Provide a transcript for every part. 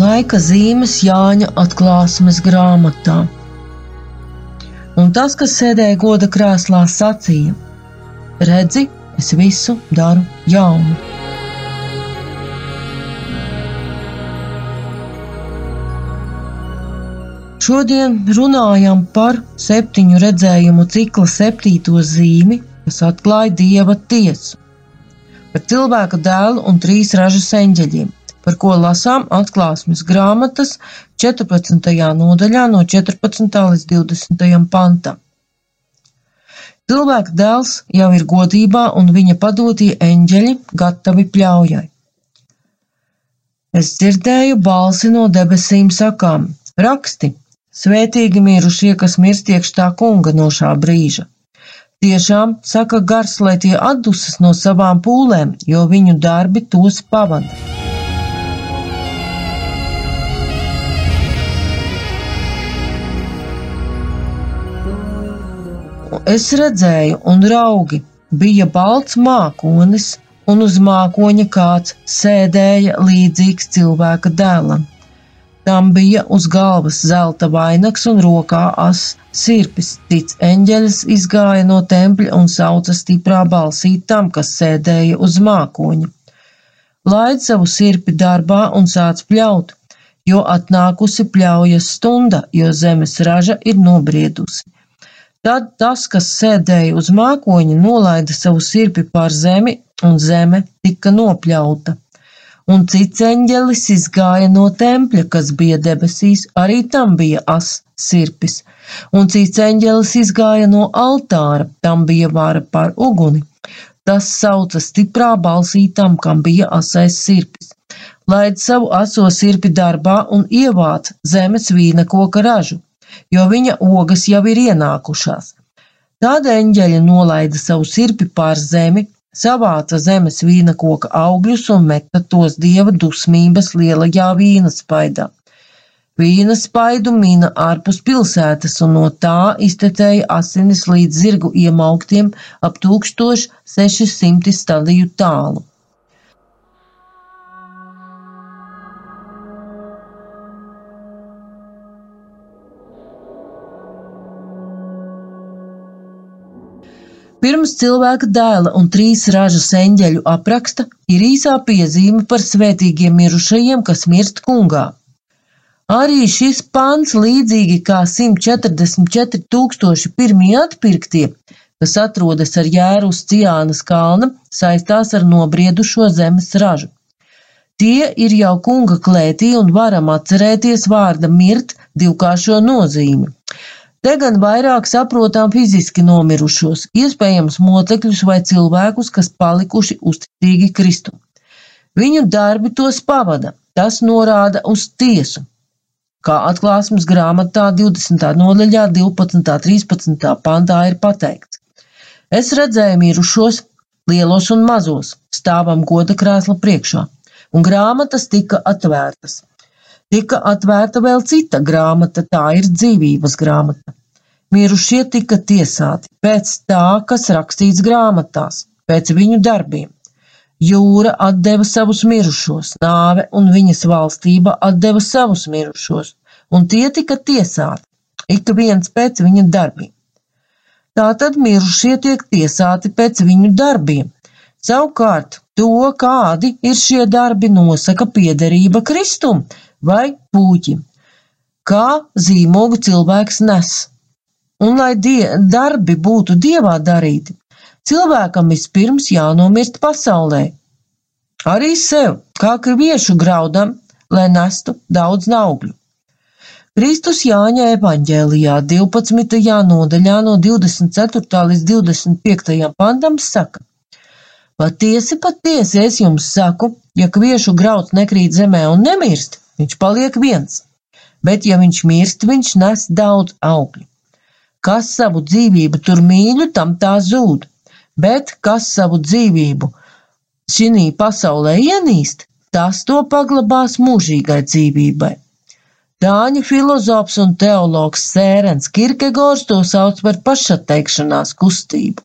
laika zīmes Jāņa atklāsmes grāmatā. Un tas, kas sēdēja goda krēslā, sacīja: Redzi, es visu daru jaunu. Šodien runājam par septiņu redzējumu cikla septīto zīmi, kas atklāja dieva tiesu, par cilvēka dēlu un trīs ražas eņģeļiem, par ko lasām atklāsmes grāmatas 14. nodaļā no 14. līdz 20. pantam. Cilvēka dēls jau ir godībā, un viņa padotie eņģeļi gatavi pļaujai. Es dzirdēju balsi no debesīm sakām: Raksti, svētīgi mirušie, kas mirst iekš tā kunga no šā brīža. Tiešām, saka gars, lai tie atdusas no savām pūlēm, jo viņu darbi tos pavada. Es redzēju, un raugi bija balts mākonis, un uz mākoņa kāds sēdēja līdzīgs cilvēka dēlam. Tam bija uz galvas zelta vainags un rokā as sirpis. Cits eņģelis izgāja no tempļa un sauca stiprā balsī tam, kas sēdēja uz mākoņa. Laid savu sirpi darbā un sāc pļaut, jo atnākusi pļaujas stunda, jo zemes raža ir nobriedusi Tad tas, kas sēdēja uz mākoņa, nolaida savu sirpi pār zemi, un zeme tika nopļauta. Un cits eņģelis izgāja no tempļa, kas bija debesīs, arī tam bija as sirpis. Un cits eņģelis izgāja no altāra, tam bija vara pār uguni. Tas sauca stiprā balsī tam, kam bija asais sirpis. Laid savu aso sirpi darbā un ievāc zemes vīna koka ražu jo viņa ogas jau ir ienākušās. Tad eņģeļi nolaida savu sirpi pār zemi, savāca zemes vīna koka augļus un meta tos dieva dusmības lielajā vīna spaidā. Vīna spaidu mina ārpus pilsētas, un no tā iztetēja asinis līdz zirgu iemauktiem ap 1600 stadiju tālu. Pirms cilvēka dēla un trīs ražas eņģeļu apraksta ir īsā piezīme par svētīgiem mirušajiem, kas mirst kungā. Arī šis pants, līdzīgi kā 144 tūkstoši pirmie atpirktie, kas atrodas ar jēru uz Ciānas kalna, saistās ar nobriedušo zemes ražu. Tie ir jau kunga klētī un varam atcerēties vārda mirt divkāršo nozīmi. Te gan vairāk saprotam fiziski nomirušos, iespējams mocekļus vai cilvēkus, kas palikuši uzticīgi Kristum. Viņu darbi tos pavada, tas norāda uz tiesu. Kā atklāsmes grāmatā 20. nodaļā 12. 13. pantā ir pateikts. Es redzēju mirušos, lielos un mazos, stāvam goda krēsla priekšā, un grāmatas tika atvērtas. Tika atvērta vēl cita grāmata, tā ir dzīvības grāmata. Mirušie tika tiesāti pēc tā, kas rakstīts grāmatās, pēc viņu darbiem. Jūra atdeva savus mirušos, nāve un viņas valstība atdeva savus mirušos, un tie tika tiesāti, ik viens pēc viņa darbiem. Tātad mirušie tiek tiesāti pēc viņu darbiem. Savukārt, to, kādi ir šie darbi, nosaka piederība Kristum, vai puķim, kā zīmogu cilvēks nes. Un, lai die, darbi būtu dievā darīti, cilvēkam vispirms jānomirst pasaulē. Arī sev, kā kriviešu graudam, lai nestu daudz augļu. Kristus Jāņa evaņģēlijā 12. nodaļā no 24. līdz 25. pantam saka: Patiesi, patiesi es jums saku, ja kviešu grauds nekrīt zemē un nemirst, viņš paliek viens, bet ja viņš mirst, viņš nes daudz augļu. Kas savu dzīvību tur mīļu, tam tā zūd, bet kas savu dzīvību šī pasaulē ienīst, tas to paglabās mūžīgai dzīvībai. Dāņu filozofs un teologs Sērens Kirkegors to sauc par pašatteikšanās kustību.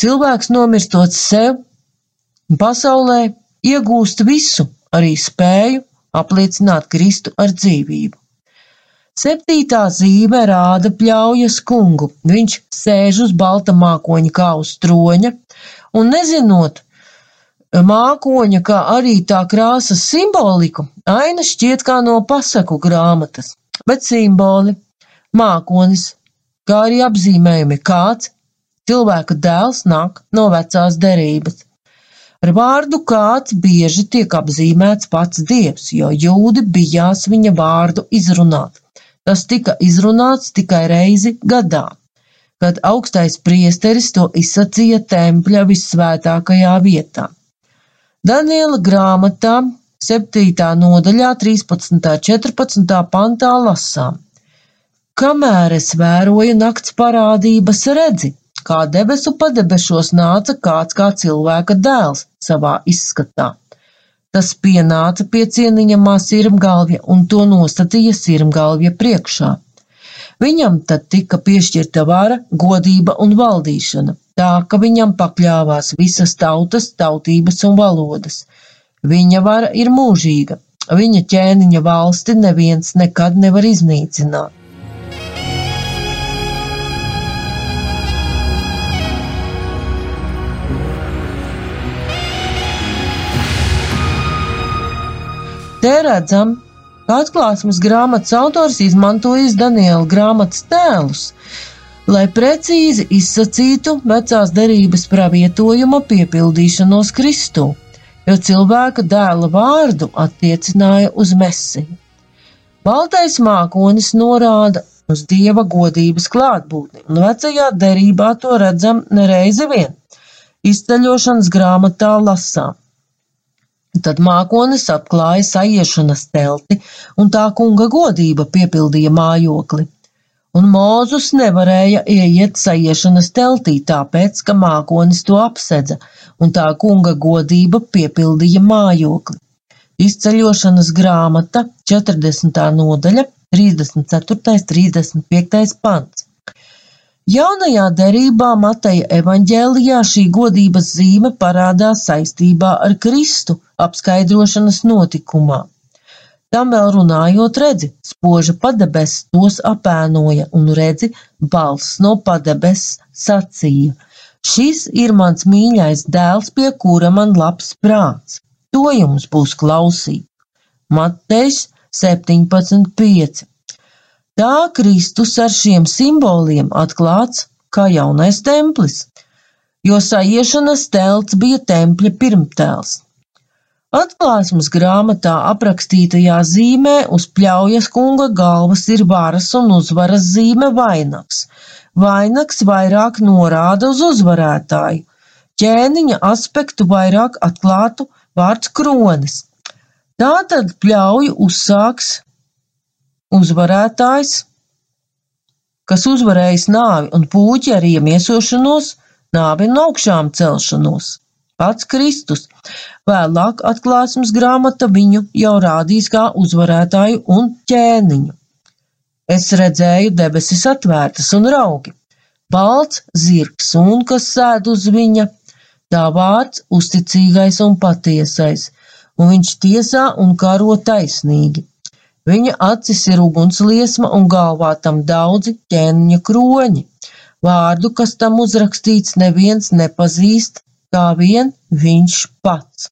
Cilvēks nomirstot sev, pasaulē iegūst visu, arī spēju apliecināt Kristu ar dzīvību. Septītā zīme rāda pļaujas kungu. Viņš sēž uz balta mākoņa kā uz troņa, un nezinot mākoņa, kā arī tā krāsas simboliku, aina šķiet kā no pasaku grāmatas, bet simboli, mākonis, kā arī apzīmējumi kāds, cilvēka dēls nāk no vecās derības. Ar vārdu kāds bieži tiek apzīmēts pats dievs, jo jūdi bijās viņa vārdu izrunāt. Tas tika izrunāts tikai reizi gadā, kad augstais priesteris to izsacīja tempļa vissvētākajā vietā. Daniela grāmatā 7. nodaļā 13. 14. pantā lasām. Kamēr es vēroju nakts parādības redzi, kā debesu padebešos nāca kāds kā cilvēka dēls savā izskatā. Tas pienāca pie cieniņamā sirmgalvja un to nostatīja sirmgalvja priekšā. Viņam tad tika piešķirta vara, godība un valdīšana, tā ka viņam pakļāvās visas tautas, tautības un valodas. Viņa vara ir mūžīga, viņa ķēniņa valsti neviens nekad nevar iznīcināt. Te redzam, ka atklāsmes grāmatas autors izmantojis Daniela grāmatas tēlus, lai precīzi izsacītu vecās derības pravietojuma piepildīšanos Kristū, jo cilvēka dēla vārdu attiecināja uz Mesiju. Baltais mākonis norāda uz dieva godības klātbūtni, un vecajā derībā to redzam nereizi vien. Izceļošanas grāmatā lasām. Tad mākonis apklāja sajiešanas telti, un tā kunga godība piepildīja mājokli. Un Mūzus nevarēja ieiet sajiešanas teltī, tāpēc, ka mākonis to apsedza, un tā kunga godība piepildīja mājokli. Izceļošanas grāmata 40. nodaļa 34. 35. pants. Jaunajā derībā Mateja evaņģēlijā šī godības zīme parādās saistībā ar Kristu apskaidrošanas notikumā. Tam vēl runājot, redzi, spoža padebes tos apēnoja, un redzi, balss no padebes sacīja: Šis ir mans mīļais dēls, pie kura man labs prāts. To jums būs klausīt. Matejs 17.5. Tā Kristus ar šiem simboliem atklāts kā jaunais templis, jo sajiešanas telts bija tempļa pirmtēls. Atklāsmes grāmatā aprakstītajā zīmē uz pļaujas kunga galvas ir varas un uzvaras zīme vainags. Vainags vairāk norāda uz uzvarētāju, ķēniņa aspektu vairāk atklātu vārds kronis. Tātad pļauju uzsāks uzvarētājs, kas uzvarējis nāvi un pūķi ar iemiesošanos, nāvi un augšām celšanos. Pats Kristus. Vēlāk atklāsmes grāmata viņu jau rādīs kā uzvarētāju un ķēniņu. Es redzēju debesis atvērtas un raugi. Balts zirgs un kas sēd uz viņa, tā vārds uzticīgais un patiesais, un viņš tiesā un karo taisnīgi. Viņa acis ir ugunsliesma un galvā tam daudzi ķēniņa kroņi. Vārdu, kas tam uzrakstīts, neviens nepazīst, kā vien viņš pats.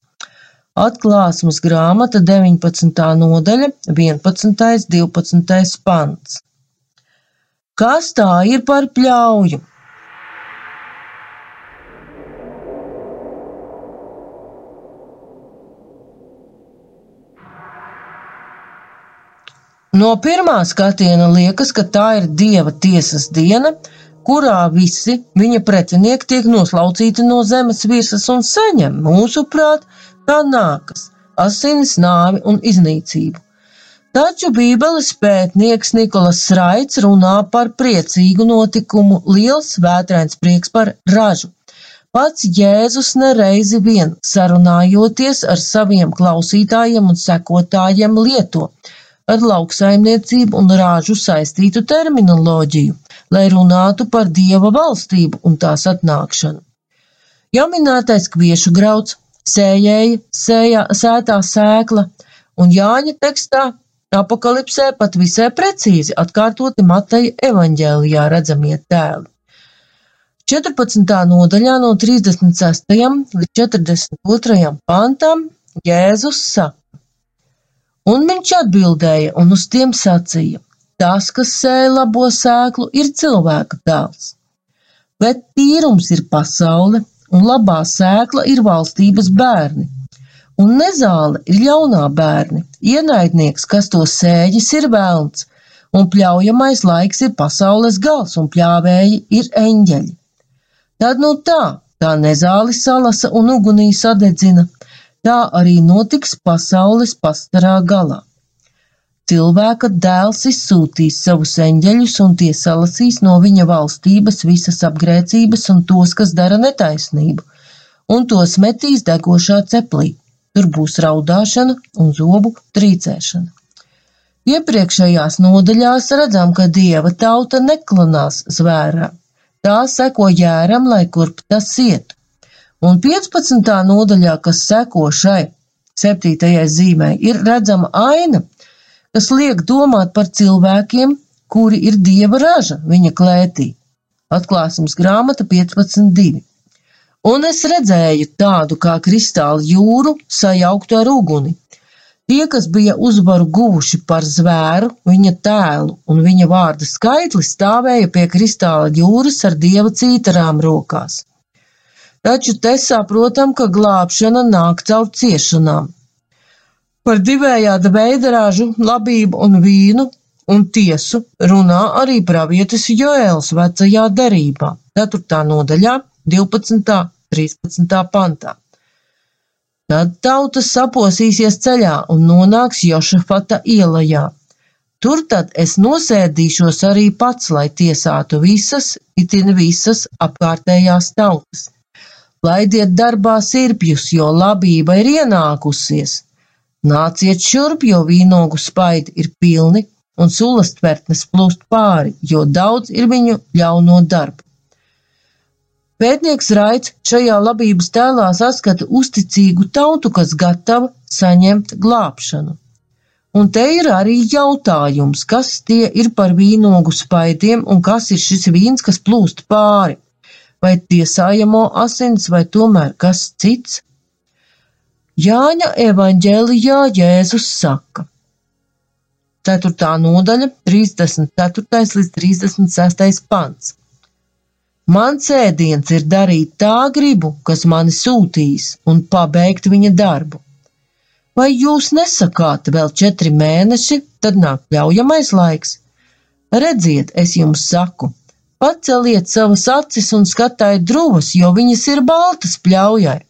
Atklāsmes grāmata 19. nodaļa, 11. 12. pants. Kas tā ir par pļauju? No pirmā skatiena liekas, ka tā ir dieva tiesas diena, kurā visi viņa pretinieki tiek noslaucīti no zemes virsmas un saņem, mūsuprāt, kā nākas - asinis, nāvi un iznīcību. Taču Bībeles pētnieks Nikolas Raits runā par priecīgu notikumu, liels vētrains prieks par ražu. Pats Jēzus nereizi vien sarunājoties ar saviem klausītājiem un sekotājiem lieto ar lauksaimniecību un rāžu saistītu terminoloģiju, lai runātu par dieva valstību un tās atnākšanu. Jau minētais kviešu grauds, sējēja, sējā, sētā sēkla un Jāņa tekstā apakalipsē pat visai precīzi atkārtoti Mateja evaņģēlijā redzamie tēli. 14. nodaļā no 36. līdz 42. pantam Jēzus saka, un viņš atbildēja un uz tiem sacīja, tas, kas sēja labo sēklu, ir cilvēka dēls, bet tīrums ir pasaule, un labā sēkla ir valstības bērni, un nezāle ir ļaunā bērni, ienaidnieks, kas to sēģis, ir velns, un pļaujamais laiks ir pasaules gals, un pļāvēji ir eņģeļi. Tad nu tā, tā nezāli salasa un ugunī sadedzina, tā arī notiks pasaules pastarā galā. Cilvēka dēls izsūtīs savus eņģeļus, un tie salasīs no viņa valstības visas apgrēcības un tos, kas dara netaisnību, un tos metīs degošā ceplī. Tur būs raudāšana un zobu trīcēšana. Iepriekšējās nodaļās redzam, ka dieva tauta neklanās zvērā. Tā seko jēram, lai kurp tas iet. Un 15. nodaļā, kas seko šai septītajai zīmē, ir redzama aina, kas liek domāt par cilvēkiem, kuri ir dieva raža viņa klētī. Atklāsums grāmata 15.2. Un es redzēju tādu kā kristāla jūru sajauktu ar uguni. Tie, kas bija uzvaru guvuši par zvēru, viņa tēlu un viņa vārda skaitli, stāvēja pie kristāla jūras ar dieva cītarām rokās. Taču te saprotam, ka glābšana nāk caur ciešanām, Par divējāda veida ražu, labību un vīnu un tiesu runā arī pravietis Joēls vecajā derībā, 4. nodaļā, 12. 13. pantā. Tad tautas saposīsies ceļā un nonāks Jošafata ielajā. Tur tad es nosēdīšos arī pats, lai tiesātu visas, itin visas apkārtējās tautas. Laidiet darbā sirpjus, jo labība ir ienākusies, Nāciet šurp, jo vīnogu spaidi ir pilni un sulas tvertnes plūst pāri, jo daudz ir viņu ļauno darbu. Pētnieks Raits šajā labības tēlā saskata uzticīgu tautu, kas gatava saņemt glābšanu. Un te ir arī jautājums, kas tie ir par vīnogu spaidiem un kas ir šis vīns, kas plūst pāri. Vai tiesājamo asins, vai tomēr kas cits? Jāņa evaņģēlijā Jēzus saka. 4. nodaļa, 34. līdz 36. pants. Mans ēdiens ir darīt tā gribu, kas mani sūtīs, un pabeigt viņa darbu. Vai jūs nesakāt vēl četri mēneši, tad nāk ļaujamais laiks? Redziet, es jums saku, paceliet savas acis un skatājiet drūvas, jo viņas ir baltas pļaujai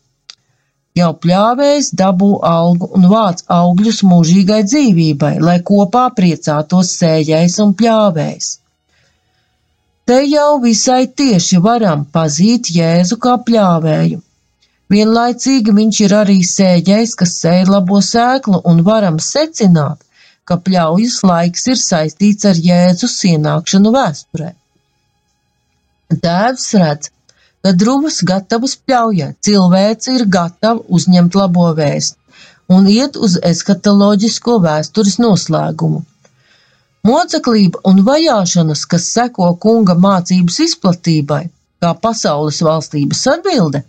Jau pļāvējs dabū algu un vāc augļus mūžīgai dzīvībai, lai kopā priecātos sējais un pļāvējs. Te jau visai tieši varam pazīt Jēzu kā pļāvēju. Vienlaicīgi viņš ir arī sēģējs, kas sēj labo sēklu, un varam secināt, ka pļaujas laiks ir saistīts ar Jēzus ienākšanu vēsturē. Tēvs redz, kad druvas gatavas pļaujai, cilvēce ir gatava uzņemt labo vēstu un iet uz eskatoloģisko vēstures noslēgumu. Moceklība un vajāšanas, kas seko kunga mācības izplatībai, kā pasaules valstības atbilde,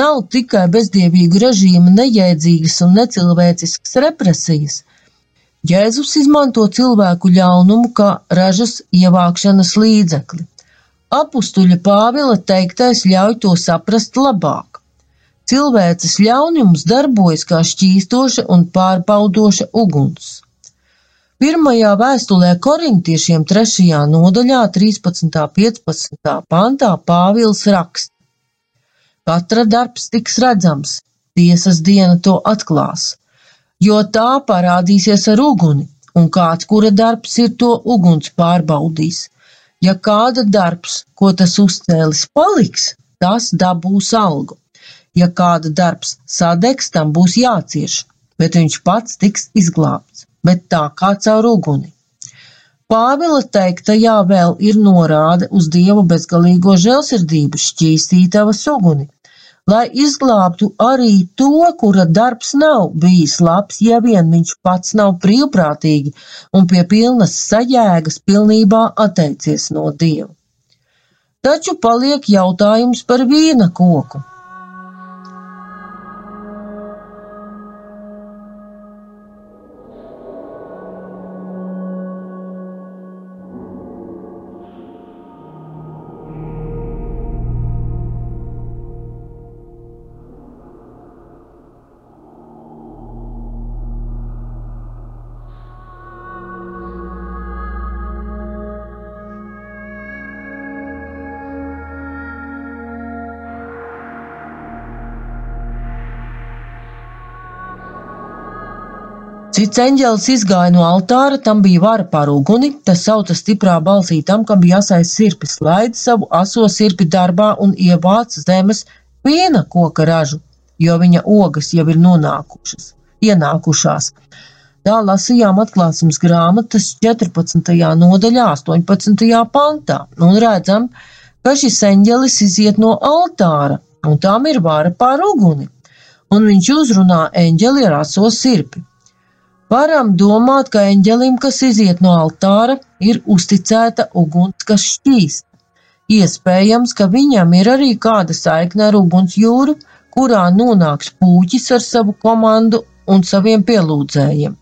nav tikai bezdievīgu režīmu nejēdzīgas un necilvēciskas represijas. Jēzus izmanto cilvēku ļaunumu kā ražas ievākšanas līdzekli. Apustuļa Pāvila teiktais ļauj to saprast labāk. Cilvēces ļaunums darbojas kā šķīstoša un pārbaudoša uguns. Pirmajā vēstulē korintiešiem trešajā nodaļā 13. 15. pantā Pāvils raksta. Katra darbs tiks redzams, tiesas diena to atklās, jo tā parādīsies ar uguni, un kāds, kura darbs ir to uguns pārbaudīs – Ja kāda darbs, ko tas uzcēlis, paliks, tas dabūs algu. Ja kāda darbs sadegs, tam būs jācieš, bet viņš pats tiks izglābts, bet tā kā caur uguni. Pāvila teiktajā vēl ir norāde uz Dievu bezgalīgo žēlsirdību šķīstīt tavas uguni, lai izglābtu arī to, kura darbs nav bijis labs, ja vien viņš pats nav brīvprātīgi un pie pilnas sajēgas pilnībā atteicies no Dieva. Taču paliek jautājums par vīna koku. Cits eņģēlis izgāja no altāra, tam bija vara pār uguni, tas sauca stiprā balsī tam, kam bija jāsais sirpi, slaid savu aso sirpi darbā un ievāc zemes viena koka ražu, jo viņa ogas jau ir nonākušas, ienākušās. Tā lasījām atklāsmes grāmatas 14. nodaļā, 18. pantā, un redzam, ka šis eņģelis iziet no altāra, un tām ir vara pār uguni, un viņš uzrunā eņģeli ar aso sirpi. Varam domāt, ka eņģelim, kas iziet no altāra, ir uzticēta uguns, kas šķīst. Iespējams, ka viņam ir arī kāda saikne ar uguns jūru, kurā nonāks pūķis ar savu komandu un saviem pielūdzējiem.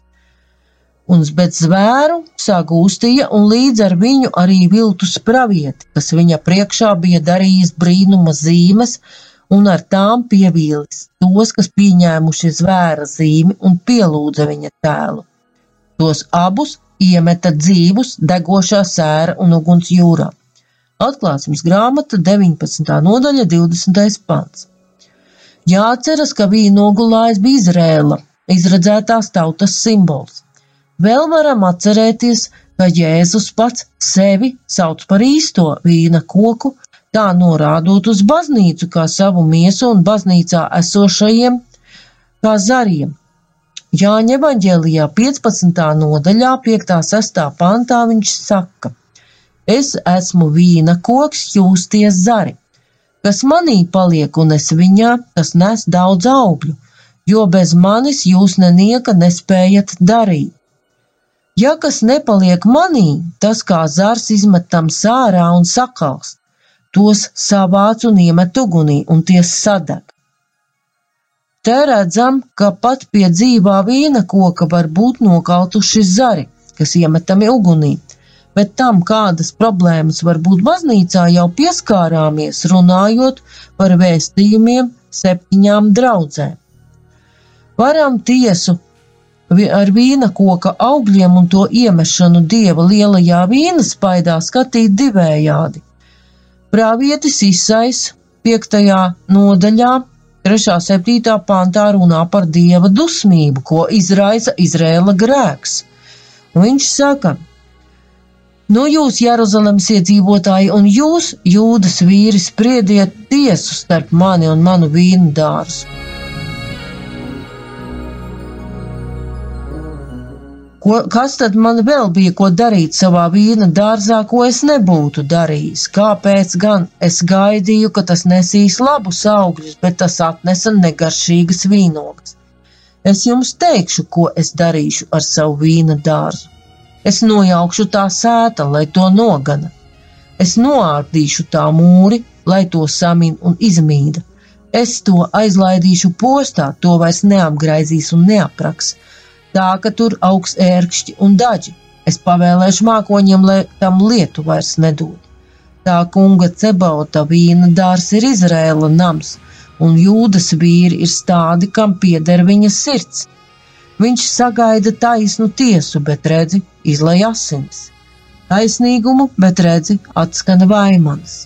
Un bet zvēru sagūstīja un līdz ar viņu arī viltus pravieti, kas viņa priekšā bija darījis brīnuma zīmes, un ar tām pievīlis tos, kas pieņēmuši zvēra zīmi un pielūdza viņa tēlu. Tos abus iemeta dzīvus degošā sēra un uguns jūrā. Atklāsmes grāmata 19. nodaļa 20. pants. Jāatceras, ka vīna nogulājs bija Izrēla, izredzētās tautas simbols. Vēl varam atcerēties, ka Jēzus pats sevi sauc par īsto vīna koku, tā norādot uz baznīcu kā savu miesu un baznīcā esošajiem kā zariem. Jāņa evaņģēlijā 15. nodaļā 5.6. pantā viņš saka: Es esmu vīna koks, jūs tie zari, kas manī paliek un es viņā, tas nes daudz augļu, jo bez manis jūs nenieka nespējat darīt. Ja kas nepaliek manī, tas kā zars izmetam sārā un sakalst tos savāc un iemet ugunī, un tie sadeg. Te redzam, ka pat pie dzīvā vīna koka var būt nokautuši zari, kas iemetami ugunī, bet tam, kādas problēmas var būt baznīcā, jau pieskārāmies, runājot par vēstījumiem septiņām draudzēm. Varam tiesu ar vīna koka augļiem un to iemešanu dieva lielajā vīna spaidā skatīt divējādi. Pravietis Isais 5. nodaļā 3.7. pantā runā par dieva dusmību, ko izraisa Izrēla grēks. Un viņš saka, Nu, jūs, Jeruzalemes iedzīvotāji, un jūs, jūdas vīri, spriediet tiesu starp mani un manu vīnu dārzu. Ko, kas tad man vēl bija ko darīt savā vīna dārzā, ko es nebūtu darījis? Kāpēc gan es gaidīju, ka tas nesīs labus augļus, bet tas atnesa negaršīgas vīnogas? Es jums teikšu, ko es darīšu ar savu vīna dārzu. Es nojaukšu tā sēta, lai to nogana. Es noārdīšu tā mūri, lai to samin un izmīda. Es to aizlaidīšu postā, to vairs neapgraizīs un neapraks tā ka tur augs ērkšķi un daļi. Es pavēlēšu mākoņiem, lai tam lietu vairs nedod. Tā kunga cebauta vīna dārs ir Izrēla nams, un jūdas vīri ir stādi, kam pieder viņa sirds. Viņš sagaida taisnu tiesu, bet redzi, izlai asinis. Taisnīgumu, bet redzi, atskana vaimanas.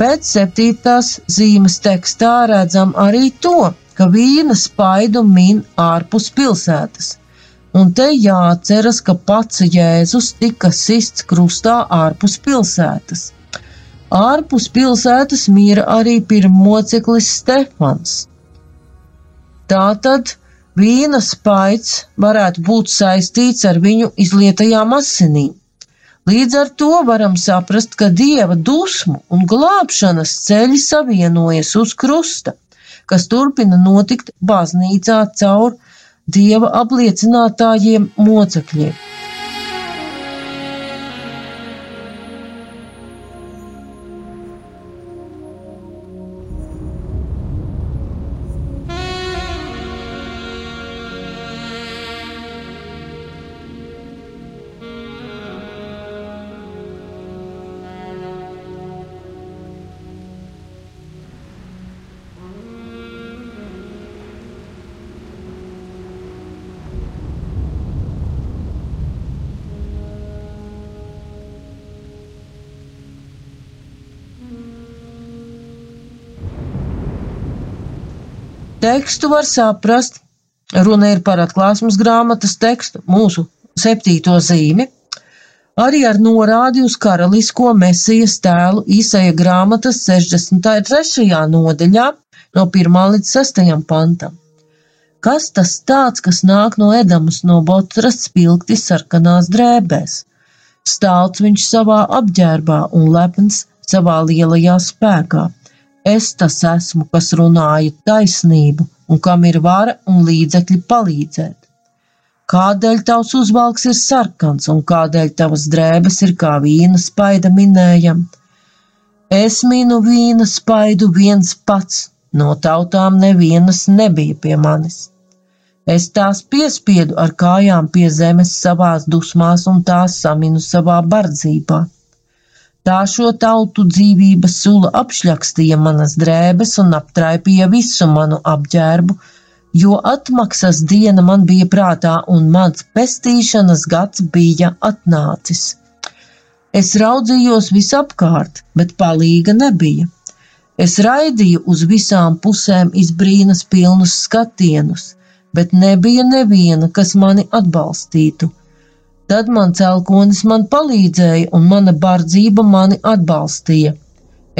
Bet septītās zīmes tekstā redzam arī to, ka vīna spaidu min ārpus pilsētas. Un te jāatceras, ka pats Jēzus tika sists krustā ārpus pilsētas. Ārpus pilsētas mīra arī pirmoceklis Stefans. Tātad vīna spaids varētu būt saistīts ar viņu izlietajām asinīm. Līdz ar to varam saprast, ka dieva dusmu un glābšanas ceļi savienojas uz krusta, kas turpina notikt baznīcā caur dieva apliecinātājiem mocekļiem. Tekstu var saprast, runa ir par atklāsmes grāmatas tekstu, mūsu septīto zīmi, arī ar norādi uz karalisko mesijas tēlu Īsaja grāmatas 63. nodaļā no 1. līdz 6. pantam. Kas tas tāds, kas nāk no Edamas no Botras spilgti sarkanās drēbēs? Stāvs viņš savā apģērbā un lepns savā lielajā spēkā Es tas esmu, kas runāju taisnību, un kam ir vara un līdzekļi palīdzēt. Kādēļ tavs uzvalks ir sarkans, un kādēļ tavas drēbes ir kā vīna spaida minējam? Es minu vīna spaidu viens pats, no tautām nevienas nebija pie manis. Es tās piespiedu ar kājām pie zemes savās dusmās un tās saminu savā bardzībā. Tā šo tautu dzīvības sula apšļakstīja manas drēbes un aptraipīja visu manu apģērbu, jo atmaksas diena man bija prātā un mans pestīšanas gads bija atnācis. Es raudzījos visapkārt, bet palīga nebija. Es raidīju uz visām pusēm izbrīnas pilnus skatienus, bet nebija neviena, kas mani atbalstītu. Tad man celkonis man palīdzēja, un mana bardzība mani atbalstīja.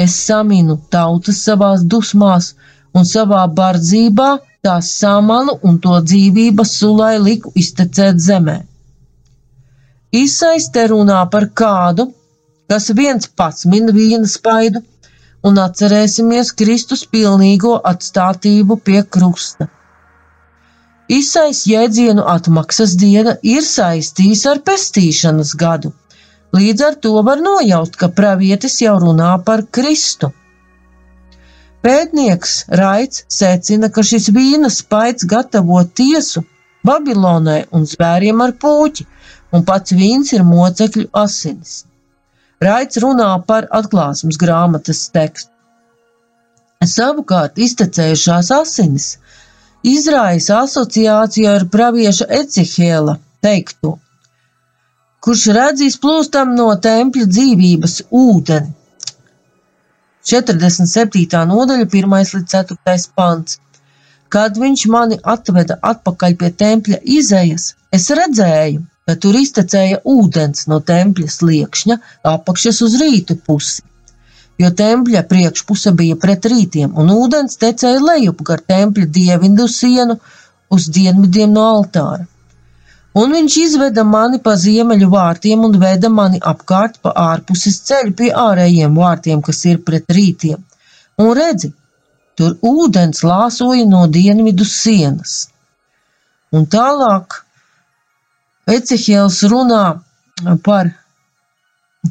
Es saminu tautas savās dusmās, un savā bardzībā tās samalu un to dzīvības sulai liku iztecēt zemē. Izsaiste runā par kādu, kas viens pats min vīna spaidu, un atcerēsimies Kristus pilnīgo atstātību pie krusta. Izsais jēdzienu atmaksas diena ir saistījis ar pestīšanas gadu. Līdz ar to var nojaust, ka pravietis jau runā par Kristu. Pētnieks Raits secina, ka šis vīna spaids gatavo tiesu Babilonai un zvēriem ar puķi, un pats vīns ir mocekļu asinis. Raits runā par atklāsmes grāmatas tekstu. Savukārt iztecējušās asinis izraisa asociāciju ar pravieša Ecihēla teikto, kurš redzīs plūstam no tempļa dzīvības ūdeni. 47. nodaļa, 1 līdz 4 pants. Kad viņš mani atveda atpakaļ pie tempļa izējas, es redzēju, ka tur iztecēja ūdens no tempļa sliekšņa apakšas uz rītu pusi jo tempļa priekšpuse bija pret rītiem, un ūdens tecēja lejup gar tempļa dievindu sienu uz dienvidiem no altāra. Un viņš izveda mani pa ziemeļu vārtiem un veda mani apkārt pa ārpuses ceļu pie ārējiem vārtiem, kas ir pret rītiem. Un redzi, tur ūdens lāsoja no dienvidu sienas. Un tālāk Ecehēls runā par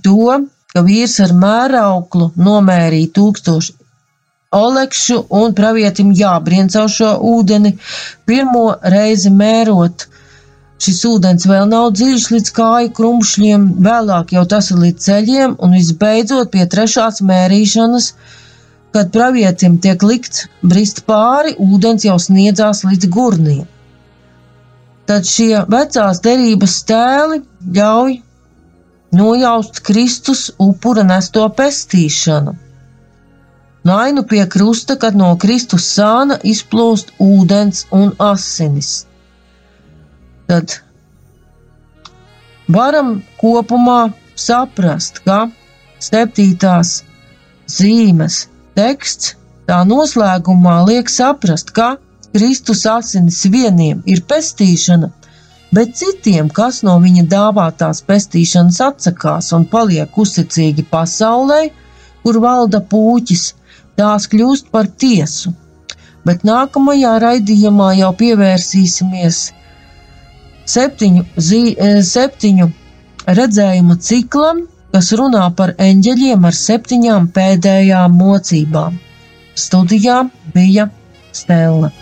to, ka vīrs ar mērauklu nomērīja tūkstoši olekšu un pravietim jābrien caur šo ūdeni. Pirmo reizi mērot, šis ūdens vēl nav dziļš līdz kāju krumšļiem, vēlāk jau tas ir līdz ceļiem, un visbeidzot pie trešās mērīšanas, kad pravietim tiek likts brist pāri, ūdens jau sniedzās līdz gurniem. Tad šie vecās derības tēli ļauj nojaust Kristus upura nesto pestīšanu. Nainu pie krusta, kad no Kristus sāna izplūst ūdens un asinis. Tad varam kopumā saprast, ka septītās zīmes teksts tā noslēgumā liek saprast, ka Kristus asinis vieniem ir pestīšana, bet citiem, kas no viņa dāvātās pestīšanas atsakās un paliek uzticīgi pasaulē, kur valda pūķis, tās kļūst par tiesu. Bet nākamajā raidījumā jau pievērsīsimies septiņu, zi, eh, septiņu redzējumu ciklam, kas runā par eņģeļiem ar septiņām pēdējām mocībām. Studijā bija Stela.